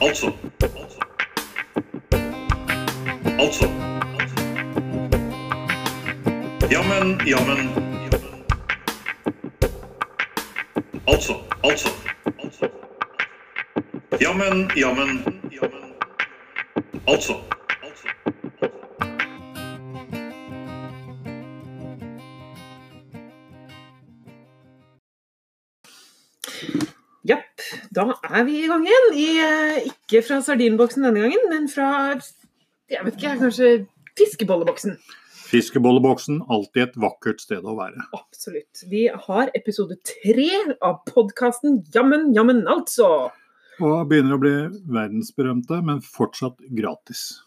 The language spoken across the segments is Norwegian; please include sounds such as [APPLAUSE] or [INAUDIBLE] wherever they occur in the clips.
Altså. Altså. Altså. Jammen, jammen, jammen. Altså. Altså. Altså. Jammen, jammen, jammen. Altså. Altså. Er vi i gang igjen. I, eh, ikke fra sardinboksen denne gangen, men fra jeg vet ikke, kanskje fiskebolleboksen. Fiskebolleboksen, alltid et vakkert sted å være. Absolutt. Vi har episode tre av podkasten Jammen, jammen, altså. Og begynner å bli verdensberømte, men fortsatt gratis.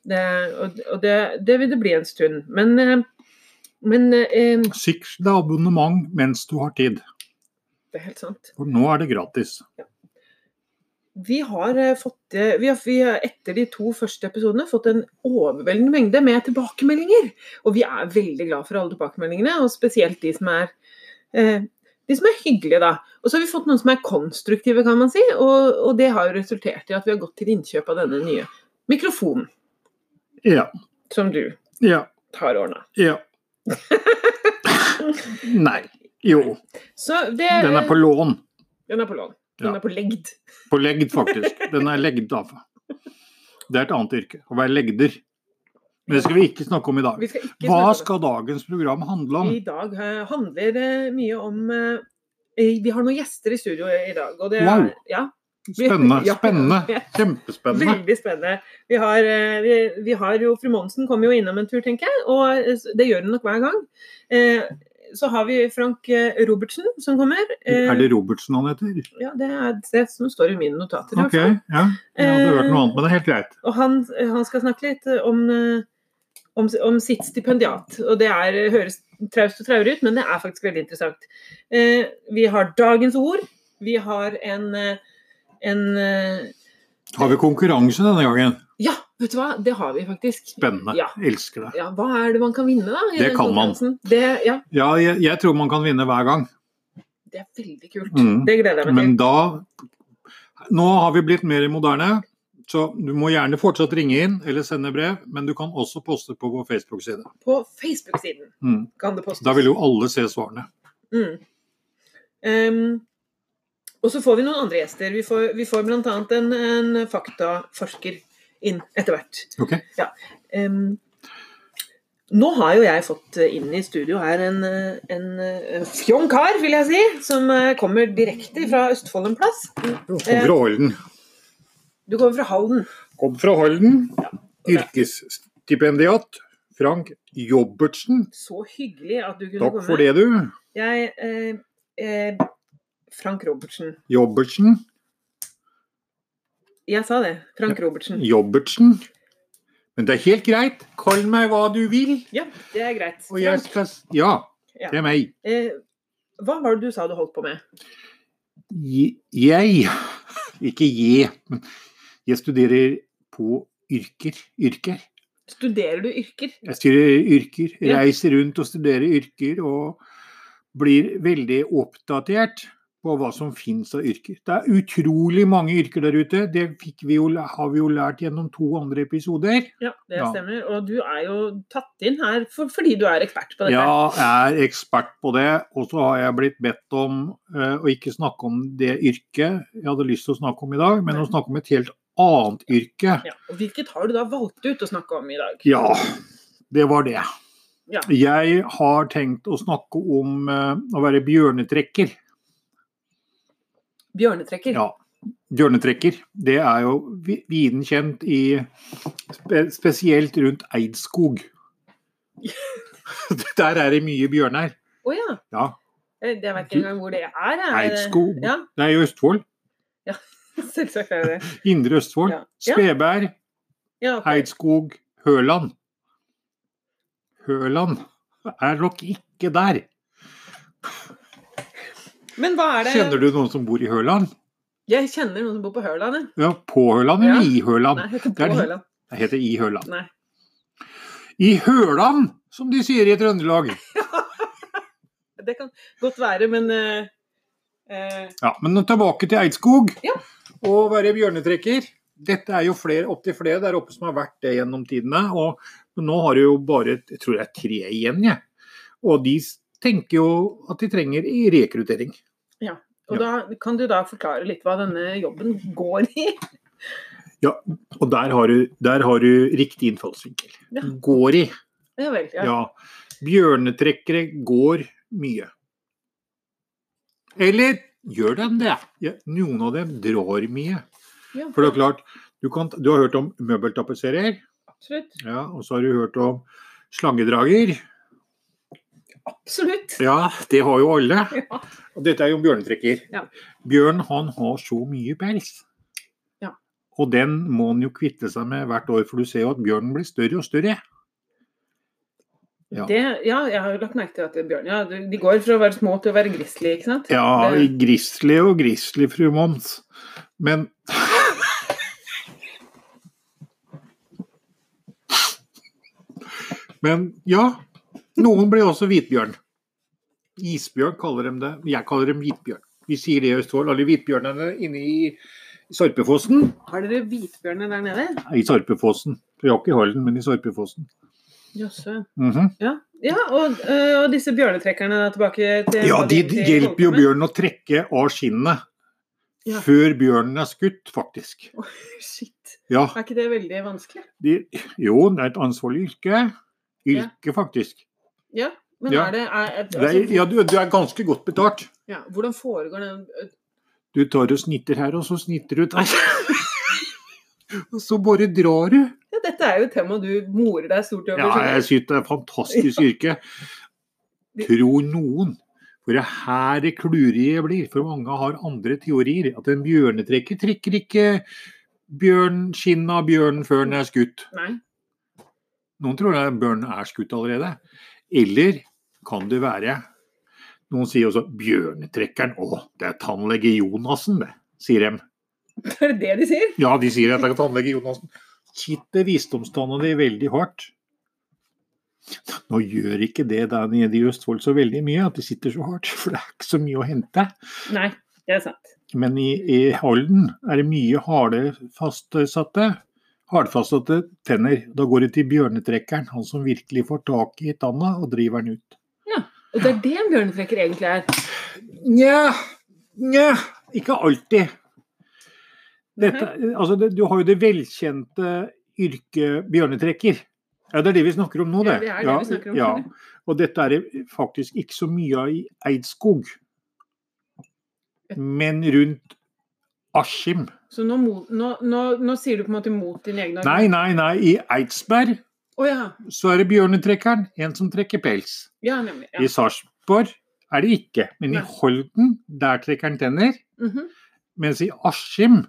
Det, og det, det vil det bli en stund. Men, eh, men eh, Sikk deg abonnement mens du har tid, det er helt sant. for nå er det gratis. Vi har eh, fått eh, vi har, vi har etter de to første episodene fått en overveldende mengde med tilbakemeldinger. Og vi er veldig glad for alle tilbakemeldingene, og spesielt de som er eh, de som er hyggelige, da. Og så har vi fått noen som er konstruktive, kan man si. Og, og det har jo resultert i at vi har gått til innkjøp av denne nye mikrofonen Ja. som du Ja. har ordna. Ja. [LAUGHS] Nei. Jo. Så det Den er på lån. Den er på lån. Den Ja. er på legd. På legd, faktisk. Den er legd av. Det er et annet yrke. Å være legder. Men det skal vi ikke snakke om i dag. Hva skal dagens program handle om? I dag eh, handler det mye om eh, Vi har noen gjester i studio i dag. Og det Wow. Ja, Spennende. [LAUGHS] Spennende. [LAUGHS] Kjempespennende. veldig spennende. Vi har, eh, vi, vi har jo Fru Monsen kommer jo innom en tur, tenker jeg. Og eh, det gjør hun nok hver gang. Eh, så har vi Frank eh, Robertsen som kommer. Eh, Er det Robertsen han heter? Ja, det er det som står i mine notater. Ok, ja. Jeg hadde hørt noe annet, men det er helt greit. Og han, han skal snakke litt eh, om, eh, om, om sitt stipendiat. Og det er, høres traust og traurig ut, men det er faktisk veldig interessant. Eh, vi har dagens ord. Vi har en, eh, en eh, Har vi konkurranse denne gangen? Ja, vet du hva? Det har vi faktisk. Spennende. Ja. Elsker det. Ja, hva er det man kan vinne, da? Det kan man. Det, ja, Ja, jeg, jeg tror man kan vinne hver gang. det er veldig kult. Mm. Det gleder jeg meg Men da Nå har vi blitt mer moderne, så du må gjerne fortsatt ringe inn eller sende brev, men du kan også poste på vår Facebook-side. På Facebook-siden Mm. kan det postes. Da vil jo alle se svarene. Mm. Um, og så får vi noen andre gjester. Vi får, vi får bl.a. En, en faktaforsker inn etter hvert. Okay. Ja. Um, nå har jo jeg fått eh, inn i studio her en, eh, en, en fjong kar, vil jeg si, som eh, kommer direkte fra Østfold en plass. Kommer fra Holden. Du kommer fra Halden. Kom fra Holden. Yrkesstipendiat. Frank Jobbertsen. Så hyggelig at du kunne Takk komme. for det, du. Jeg eh, eh, Frank Robertsen. Jobbertsen. Jeg sa det. Frank Robertsen. Jobbertsen. Men det er helt greit. Kall meg hva du vil. Ja, det er greit. Og jeg skal Ja, det er meg. eh, hva var det du sa du holdt på med? Jeg [LAUGHS] Ikke jeg, men jeg studerer på yrker. Yrker. Studerer du yrker? Jeg studerer yrker. Reiser rundt og studerer yrker og blir veldig oppdatert på hva som finnes av yrker. Det er utrolig mange yrker der ute. Det vi jo, har vi jo lært gjennom to andre episoder. Ja, det Ja. stemmer. Og du er jo tatt inn her for, fordi du er ekspert på dette. Ja, jeg er ekspert på det. Og så har jeg blitt bedt om uh, å ikke snakke om det yrket jeg hadde lyst til å snakke om i dag, men å snakke om et helt annet yrke. Ja, og hvilket har du da valgt ut å snakke om i dag? Ja, det var det. Ja. Jeg har tenkt å snakke om uh, å være bjørnetrekker. Bjørnetrekker. Ja, bjørnetrekker. Det er jo viden kjent i spe, Spesielt rundt Eidskog. [LAUGHS] Der er det mye bjørner. Å ja. Ja. Eh, Jeg vet ikke engang hvor det er. er det- Eidskog. Ja, Det er i Østfold. Ja, [LAUGHS] selvsagt er det det. [LAUGHS] Indre Østfold. Ja. Ja. Ja, okay. Eidskog, Høland. Høland er nok ikke der. Men hva er det Kjenner du noen som bor i Høland? Jeg kjenner noen som bor på Høland. Ja, på Høland Ja. eller i Høland? Nei, ikke Det er på de- Høland. Det heter i Høland. Nei. I Høland, som de sier i Trøndelag. [LAUGHS] Det kan godt være, men uh, Ja, men tilbake til Eidskog. Ja. og være bjørnetrekker. Dette er jo flere, opptil flere der oppe som har vært det gjennom tidene. Og nå har du jo bare jeg tror det er tre igjen. jeg. Og de tenker jo at de trenger i rekruttering. Og da kan du da forklare litt hva denne jobben går i? Ja, Og der har du, der har du riktig innfallsvinkel. Ja. Går i. Ja vel. Ja. Ja. Bjørnetrekkere går mye. Eller gjør de det? Ja, noen av dem drar mye. Ja, For det er klart, du, kan, du har hørt om møbeltapetserer, Absolutt. ja, og så har du hørt om slangedrager. Absolutt. Ja, det har jo alle. [LAUGHS] Ja. Og dette er jo bjørnetrekker. Ja. Bjørn han har så mye pels. Ja. Og den må han jo kvitte seg med hvert år, for du ser jo at bjørnen blir større og større. Ja. Det, ja, jeg har jo lagt merke til at bjørn, ja, de går fra å være små til å være grizzly, ikke sant? Ja, grizzly og grizzly, fru Moms. Men [LAUGHS] Men ja, noen blir også hvitbjørn. Isbjørn kaller de det. Jeg kaller dem hvitbjørn. Vi sier det i Østfold. Alle hvitbjørnene inne i Sarpefossen. Har dere hvitbjørner der nede? I Sarpefossen. Vi har ikke i Halden, men i Sarpefossen. Jøsse. -hmm. Ja, ja og, øh, og disse bjørnetrekkerne da tilbake til Ja, de, de hjelper jo bjørnen å trekke av skinnet. Ja. Før bjørnen er skutt, faktisk. Shit. Ja, Er ikke det veldig vanskelig? de, jo, det er et ansvarlig yrke. Yrke, faktisk. Ja, men Ja. er det er, er, altså, ja, du, du er ganske godt betalt. ja, Hvordan foregår den Du tar og snitter her, og så snitter du der. [LAUGHS] og så bare drar du. ja, Dette er jo et tema du morer deg stort over. Ja, jeg syns det er et fantastisk yrke. Tror noen. For det er her det klurige blir. For mange har andre teorier. At en bjørnetrekker trekker ikke bjørn, skinnet av bjørnen før den er skutt. Nei. Noen tror at bjørnen er skutt allerede. Eller kan det være Noen sier også 'bjørnetrekkeren'. Å, det er tannlege Jonassen, det, sier de. [LAUGHS] Er det det de sier? Ja, de sier at det er tannlege Jonassen. Kitter visdomstanna di veldig hardt. Nå gjør ikke det der nede i Østfold så veldig mye, at de sitter så hardt. [LAUGHS] For det er ikke så mye å hente. Nei, det er sant. Men i, i Halden er det mye harde fastsatte, hardfastsatte tenner. Da går det til bjørnetrekkeren, han som virkelig får tak i tanna og driver den ut. Og det er det en bjørnetrekker egentlig er. Nja, nja, ikke alltid. Dette, altså, det, du har jo det velkjente yrket bjørnetrekker. Ja, det er det vi snakker om nå, det. Ja, det er det vi snakker om. Ja, Og dette er det faktisk ikke så mye av i Eidskog, men rundt Askim. Så nå, nå, nå, nå sier du på en måte mot din egen Nei, nei, nei. I Eidsberg oh, ja. så er det bjørnetrekkeren, en som trekker pels. Ja, nemlig. I Ja. Sarpsborg er det ikke. Men i Holden, der trekker han tenner. Mhm. Mens i Askim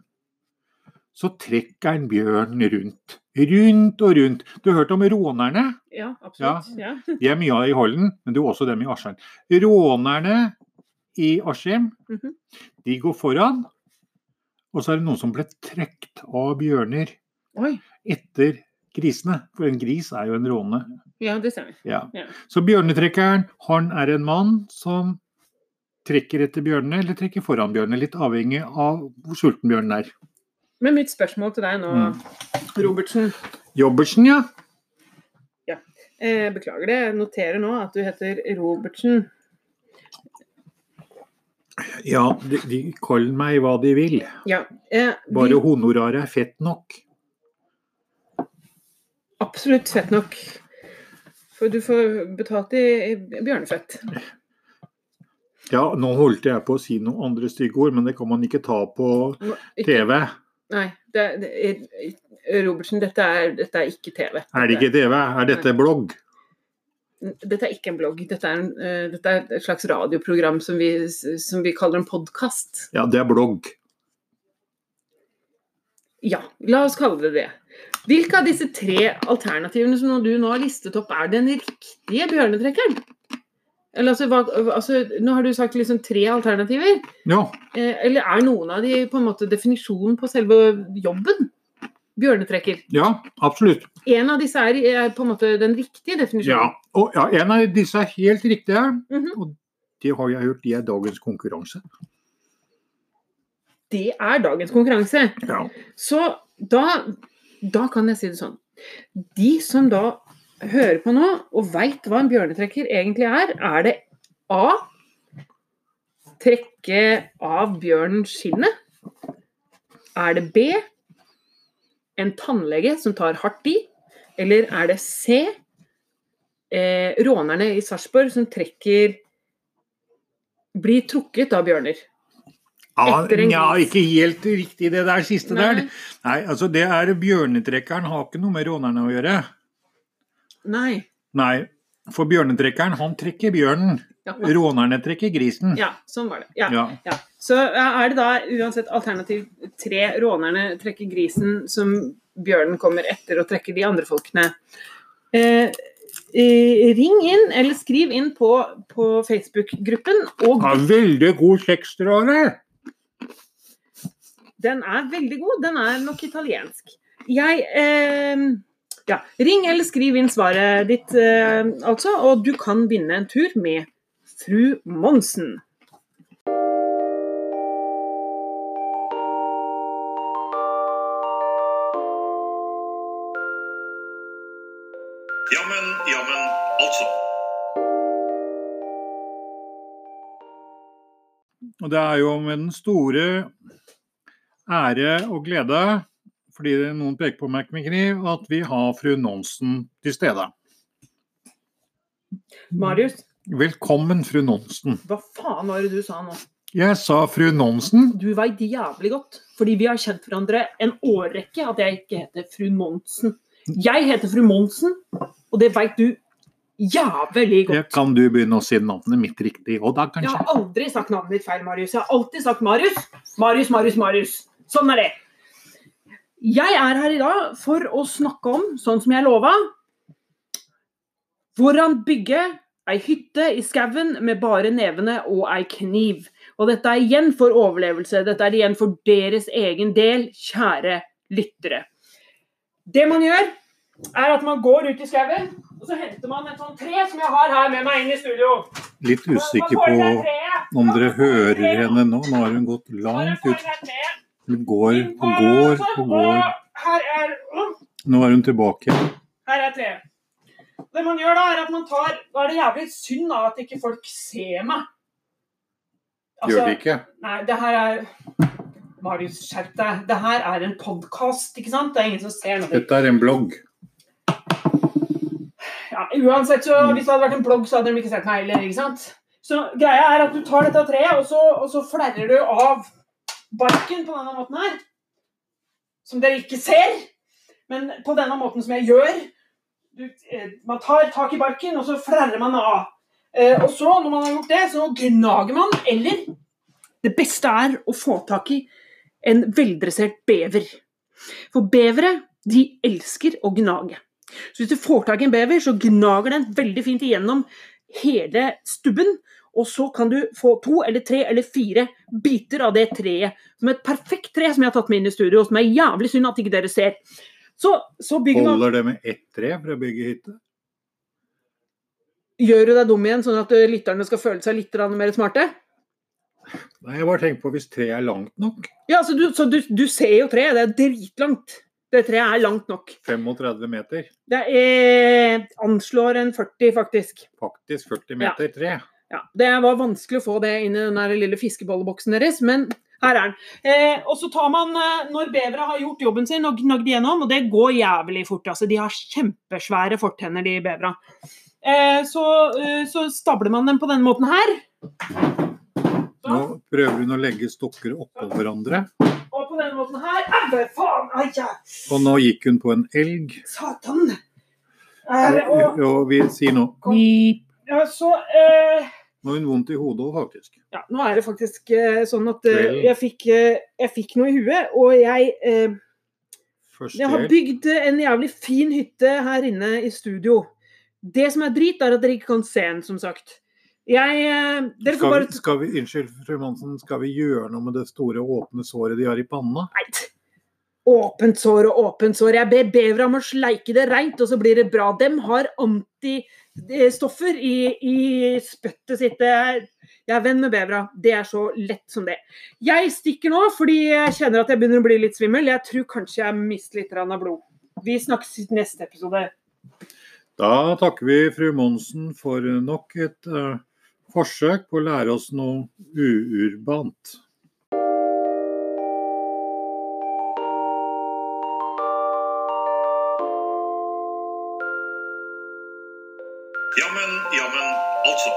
så trekker han bjørn rundt. Rundt og rundt. Du har hørt om rånerne? ja absolutt. Ja. [LAUGHS] De er mye av i Holden, men du er også dem i Askim. Rånerne i Askim, Mhm. de går foran. Og så er det noen som ble trukket av bjørner Oi. etter grisene. For en gris er jo en råne. Ja, det ser Ja. Ja. Så bjørnetrekkeren, han er en mann som trekker etter bjørnene, eller trekker foran bjørnene. Litt avhengig av hvor sulten bjørnen er. Men mitt spørsmål til deg nå, Mm. Robertsen Jobbersen, ja. eh, Beklager det, jeg noterer nå at du heter Robertsen. Ja, de, de kaller meg hva de vil. Ja. Eh, vi- Bare honoraret er fett nok. Absolutt fett nok. For du får betalt i, i bjørnefett. Ja, nå holdt jeg på å si noen andre stygge ord, men det kan man ikke ta på TV. nei, det, det, Robertsen, dette er, dette er ikke TV. Er det ikke TV? Er dette blogg? Dette er ikke en blogg. Dette er, en, uh, dette er et slags radioprogram som vi, som vi kaller en podkast. Ja, det er blogg. Ja, la oss kalle det det. Hvilke av disse tre alternativene som du nå har listet opp, er den riktige bjørnetrekkeren? Eller altså, hva, altså, nå har du sagt liksom tre alternativer. Ja. Eh, eller er noen av de på en måte definisjonen på selve jobben? Bjørnetrekker. Ja, absolutt. En av disse er, er på en måte den riktige Ja. definisjonen. Og ja, en av disse er helt riktig. Mm -hmm. Og det har jeg hørt, de er dagens konkurranse. Det er dagens konkurranse. Ja. Så da, da kan jeg si det sånn. De som da hører på nå og veit hva en bjørnetrekker egentlig er, er det A. Trekke av bjørnen skinnet. Er det B. En tannlege som tar hardt i. Eller er det C. Eh, rånerne i Sarpsborg som trekker Blir trukket av bjørner. Ja, ja, ikke helt riktig det der siste Nei. der. Nei, altså det er bjørnetrekkeren har ikke noe med rånerne å gjøre. Nei. Nei, for bjørnetrekkeren han trekker bjørnen. Ja, Rånerne trekker grisen. ja sånn var det. Ja. Ja. Så er det da uansett alternativ tre rånerne trekker grisen, som bjørnen kommer etter og trekker de andre folkene. Eh, eh, ring inn, eller skriv inn på, på Facebook-gruppen. Og Ja, veldig god sekstråle. den er veldig god. Den er nok italiensk. Jeg eh, Ja, ring eller skriv inn svaret ditt, eh, altså, og du kan vinne en tur med fru Monsen. Altså. Og det er jo med den store ære og glede, fordi noen peker på meg med kniv, at vi har fru Nonsen til stede. Marius, Velkommen, fru Nonsen. hva faen var det du sa nå? Jeg sa fru Nonsen. Du veit jævlig godt, fordi vi har kjent hverandre en årrekke, at jeg ikke heter fru Monsen. Jeg heter fru Monsen, og det veit du jævlig Ja, kan du begynne å si navnet mitt riktig òg, da, Jeg har aldri sagt navnet ditt feil, Marius. Jeg har alltid sagt Marius. Marius, Marius, Marius. Sånn er det. Jeg er her i dag for å snakke om, sånn som jeg lova, hvordan bygge ei hytte i skauen med bare nevene og ei kniv. Og dette er igjen for overlevelse. Dette er igjen for deres egen del, kjære lyttere. Det man gjør, er at man går ut i skauen, og så henter man et sånt tre som jeg har her med meg inn i studio. Litt usikker på om dere hører henne nå. Nå har hun gått langt ut. Hun går og går og går. Her er, Nå er hun tilbake. her er treet. Det man gjør da, er at man tar Da er det jævlig synd da at ikke folk ser meg. Altså, Gjør det ikke? Nei, det her er Marius, skjerp deg. Det her er en podkast, ikke sant? Det er ingen som ser noe. Dette er en blogg. Ja, uansett, så hvis det hadde vært en blogg, så hadde de ikke sett meg heller. ikke sant? Så greia er at du tar dette treet, og så, og så flerrer du av barken på denne måten her. Som dere ikke ser, men på denne måten som jeg gjør. Du, eh, man tar tak i barken, og så flerrer man av. Eh, og så, når man har gjort det, så gnager man, eller Det beste er å få tak i en veldressert bever. For bevere, de elsker å gnage. Så hvis du får tak i en bever, så gnager den veldig fint igjennom hele stubben. Og så kan du få to eller tre eller fire biter av det treet. Som et perfekt tre som jeg har tatt med inn i studio, som er jævlig synd at ikke dere ser. Så, så bygger man Holder det med ett tre for å bygge hytte? Gjør du deg dum igjen, sånn at lytterne skal føle seg litt mer smarte? Nei, jeg bare tenker på hvis treet er langt nok. Ja, så du, så du, du ser jo treet. Det er dritlangt. Det treet er langt nok. 35 meter. Det er, anslår en 40, faktisk. Faktisk 40 meter tre. Ja, Det var vanskelig å få det inn i den lille fiskebolleboksen deres, men her er den. Eh, og så tar man, eh, Når bevere har gjort jobben sin og gnagd igjennom, og det går jævlig fort altså, De har kjempesvære fortenner, de bevera. Eh, så, eh, så stabler man dem på denne måten her. Nå prøver hun å legge stokker oppå hverandre. Og på denne måten her Au, faen! Ai, ja. Og nå gikk hun på en elg. Satan! Er, og, Og vi sier nå ja, så eh, Nå har hun vondt i hodet òg, faktisk. Ja, nå er det faktisk eh, sånn at eh, jeg, fikk, eh, jeg fikk noe i huet, og jeg eh, Jeg har bygd en jævlig fin hytte her inne i studio. Det som er drit, er at dere ikke kan se den, som sagt. Jeg eh, Skal bare vi, skal vi, unnskyld, fru Monsen, skal vi gjøre noe med det store, åpne såret de har i panna? Nei. Åpent sår og åpent sår. Jeg ber bevra om å sleike det reint, og så blir det bra. Dem har antistoffer i, i spyttet sitt. Jeg er venn med bevera. Det er så lett som det. Jeg stikker nå fordi jeg kjenner at jeg begynner å bli litt svimmel. Jeg tror kanskje jeg mister litt av blod. Vi snakkes i neste episode. Da takker vi fru Monsen for nok et uh, forsøk på å lære oss noe uurbant. Jammen, jammen, altså.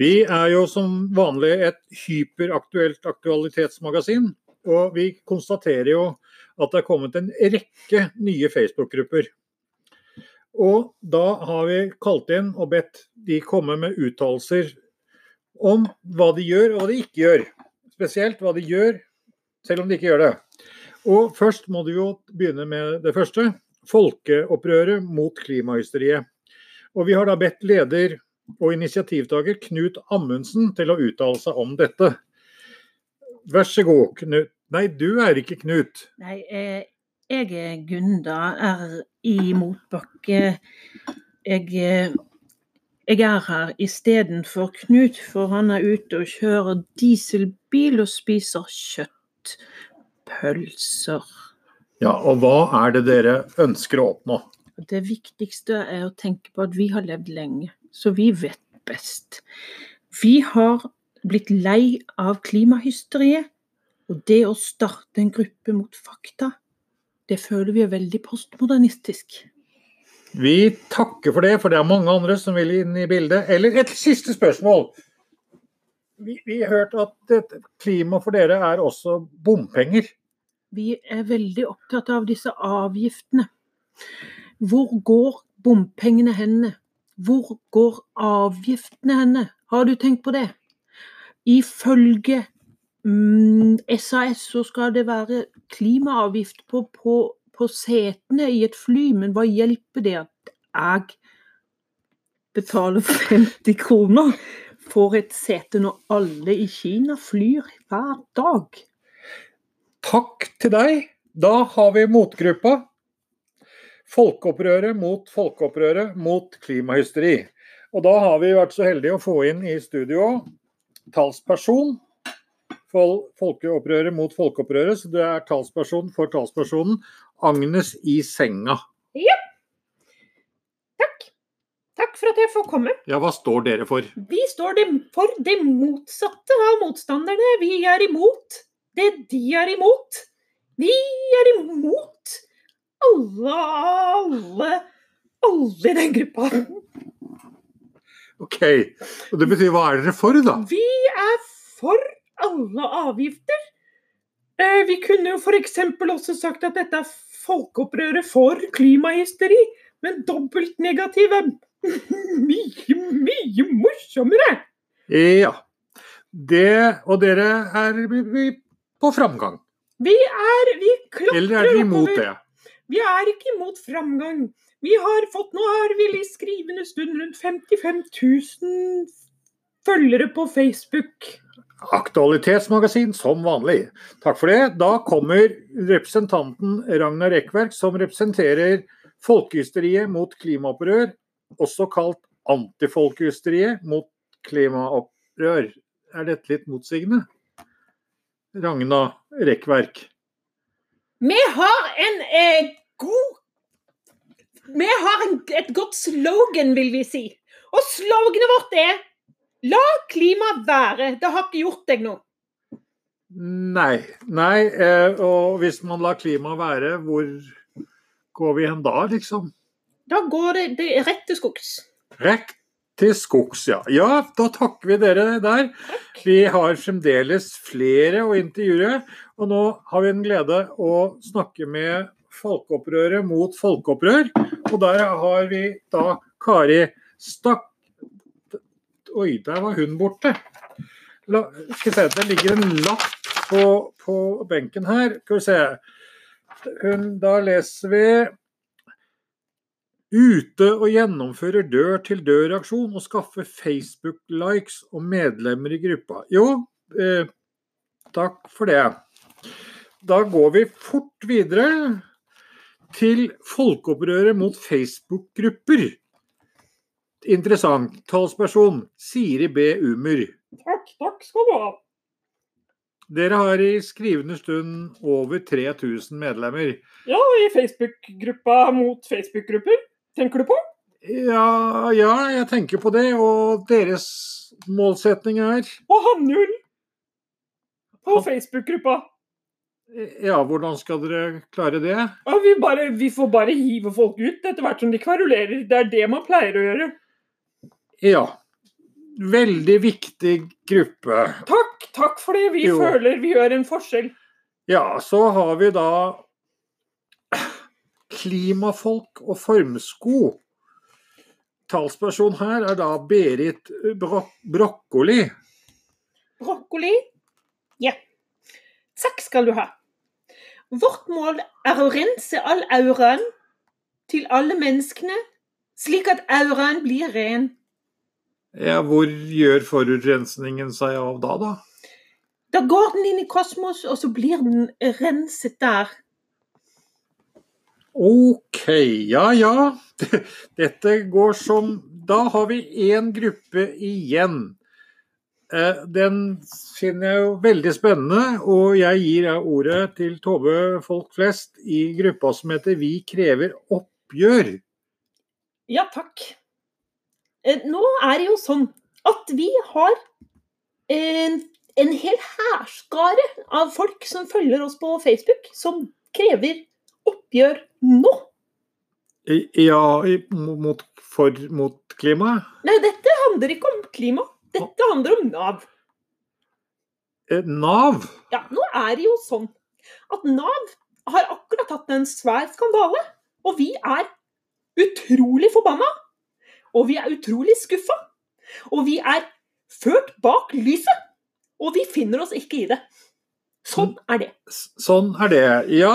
Vi er jo som vanlig et hyperaktuelt aktualitetsmagasin. Og vi konstaterer jo at det er kommet en rekke nye Facebook-grupper. Og da har vi kalt inn og bedt de komme med uttalelser om hva de gjør og hva de ikke gjør. Spesielt hva de gjør, selv om de ikke gjør det. Og først må du jo begynne med det første. Folkeopprøret mot klimahysteriet. Og vi har da bedt leder og initiativtaker Knut Amundsen til å uttale seg om dette. Vær så god, Knut. Nei, du er ikke Knut. Nei, eh, jeg er Gunda, er i motbakke. Jeg, eh, jeg er her istedenfor Knut, for han er ute og kjører dieselbil og spiser kjøtt pølser. Ja, og hva er det dere ønsker å oppnå? Det viktigste er å tenke på at vi har levd lenge, så vi vet best. Vi har blitt lei av klimahysteriet, og det å starte en gruppe mot fakta, det føler vi er veldig postmodernistisk. Vi takker for det, for det er mange andre som vil inn i bildet. Eller et siste spørsmål. Vi, vi har hørt at klima for dere er også bompenger. Vi er veldig opptatt av disse avgiftene. Hvor går bompengene henne? Hvor går avgiftene henne? Har du tenkt på det? Ifølge SAS så skal det være klimaavgift på, på, på setene i et fly, men hva hjelper det at jeg betaler [LAUGHS] 50 kroner for et sete når alle i Kina flyr hver dag? Takk til deg. Da har vi motgruppa. Folkeopprøret mot folkeopprøret mot klimahysteri. Og da har vi vært så heldige å få inn i studio talsperson folkeopprøret mot folkeopprøret. Så du er talsperson for talspersonen Agnes i senga. Ja. Takk. Takk for at jeg får komme. Ja, hva står dere for? Vi står det for det motsatte av motstanderne. Vi er imot det de er imot. Vi er imot alle, alle, alle i den gruppa. OK. Og det betyr hva er dere for, da? Vi er for alle avgifter. Eh, vi kunne jo f.eks. også sagt at dette er folkeopprøret for klimahysteri, men dobbelt negative. [LAUGHS] Mye, mye morsommere! Ja. Det, og dere er på framgang. Vi er Vi klatrer Eller er dere imot det? Vi er ikke imot framgang. Vi har fått, Nå har vi i skrivende stund rundt 55 000 følgere på Facebook. Aktualitetsmagasin som vanlig. Takk for det. Da kommer representanten Ragnar Ekverk, som representerer folkehysteriet mot klimaopprør, også kalt antifolkehysteriet mot klimaopprør. Er dette litt motsigende? Ragna rekkverk? Vi har en eh, god Vi har en, et godt slogan, vil vi si. Og sloganet vårt er La klimaet være, det har ikke gjort deg noe. Nei. Nei, eh, og hvis man lar klimaet være, hvor går vi hen da, liksom? Da går det, det rett til skogs. Rett til skogs, ja. Ja, da takker vi dere der. Vi har fremdeles flere å intervjue, og nå har vi en glede å snakke med Folkeopprøret mot folkeopprør. Og der har vi da Kari Stakk... Oi, der var hun borte. La, skal se, Det ligger en lapp på, på benken her. Skal vi se. Hun, da leser vi Ute og gjennomfører dør-til-dør-aksjon og skaffer Facebook-likes og medlemmer i gruppa. Jo, eh, takk for det. Da går vi fort videre til folkeopprøret mot Facebook-grupper. Interessant. Talsperson Siri B. Umer. Takk, takk skal du ha. Dere har i skrivende stund over 3000 medlemmer. Ja, i Facebook-gruppa mot Facebook-grupper. Tenker du på? Ja, ja, jeg tenker på det. Og deres målsetning er Og Hannul på Facebook-gruppa. Ja, hvordan skal dere klare det? Ja, vi, bare, vi får bare hive folk ut etter hvert som de kverulerer. Det er det man pleier å gjøre. Ja. Veldig viktig gruppe. Takk, takk for det. Vi Jo. føler vi gjør en forskjell. Ja, så har vi da klimafolk og formsko. Talsperson her er da Berit Bro Brokkoli. Brokkoli? Ja. Takk skal du ha. Vårt mål er å rense all auraen til alle menneskene, slik at auraen blir ren. Ja, hvor gjør forurensningen seg av da, da? Da går den inn i kosmos, og så blir den renset der. Ok, ja ja. [LAUGHS] Dette går som Da har vi én gruppe igjen. Eh, Den finner jeg jo veldig spennende, og jeg gir ordet til Tove Folk Flest i gruppa som heter Vi krever oppgjør. Ja, takk. Eh, Nå er det jo sånn at vi har en, en hel hærskare av folk som følger oss på Facebook, som krever oppgjør nå. Ja, mot, for, mot klimaet? Nei, dette handler ikke om klima. Dette handler om Nav. Eh, Nav? Ja, nå er det jo sånn at Nav har akkurat hatt en svær skandale. Og vi er utrolig forbanna. Og vi er utrolig skuffa. Og vi er ført bak lyset. Og vi finner oss ikke i det. Sånn er det. Sånn er det. Ja,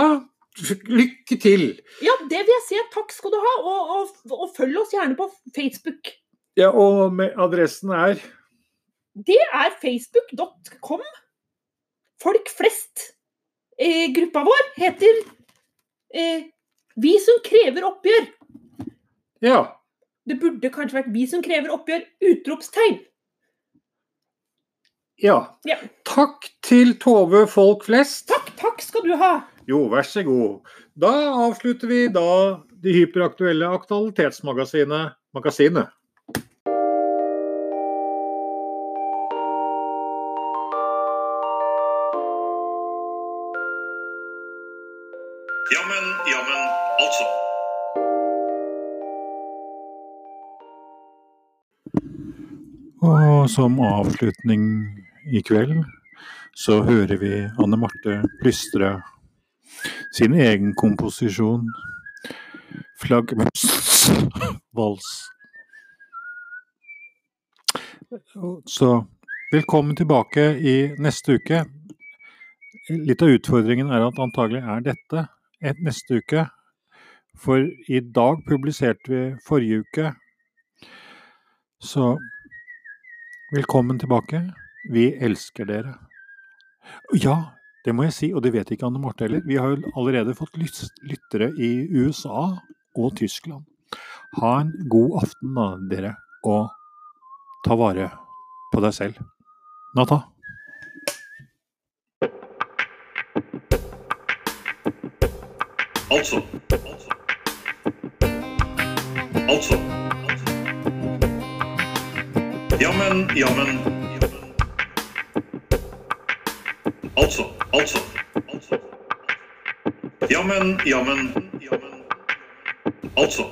lykke til. Ja, det vil jeg si. Takk skal du ha. Og, og, og følg oss gjerne på Facebook. Ja, og adressen er Det er facebook.com. Folk flest. Eh, gruppa vår heter eh, Vi som krever oppgjør. Ja. Det burde kanskje vært vi som krever oppgjør! Utropstegn! Ja. Ja. Takk til Tove Folk Flest. Takk, takk skal du ha! Jo, vær så god. Da avslutter vi da det hyperaktuelle Aktualitetsmagasinet Magasinet. Jammen, jammen, altså. Og som avslutning i kveld så hører vi Anne Marte plystre sin egen komposisjon 'Flaggermusens vals'. Så velkommen tilbake i neste uke. Litt av utfordringen er at antagelig er dette et neste uke. For i dag publiserte vi forrige uke. Så velkommen tilbake. Vi elsker dere. Ja, det må jeg si, og det vet ikke Anne Marte heller. Vi har jo allerede fått lyttere i USA og Tyskland. Ha en god aften da, dere, og ta vare på deg selv. Natta. Altså. Altså. Altså. Jammen, jammen, jammen. Altså. Altså. Altså. Jammen, jammen, jammen. Altså.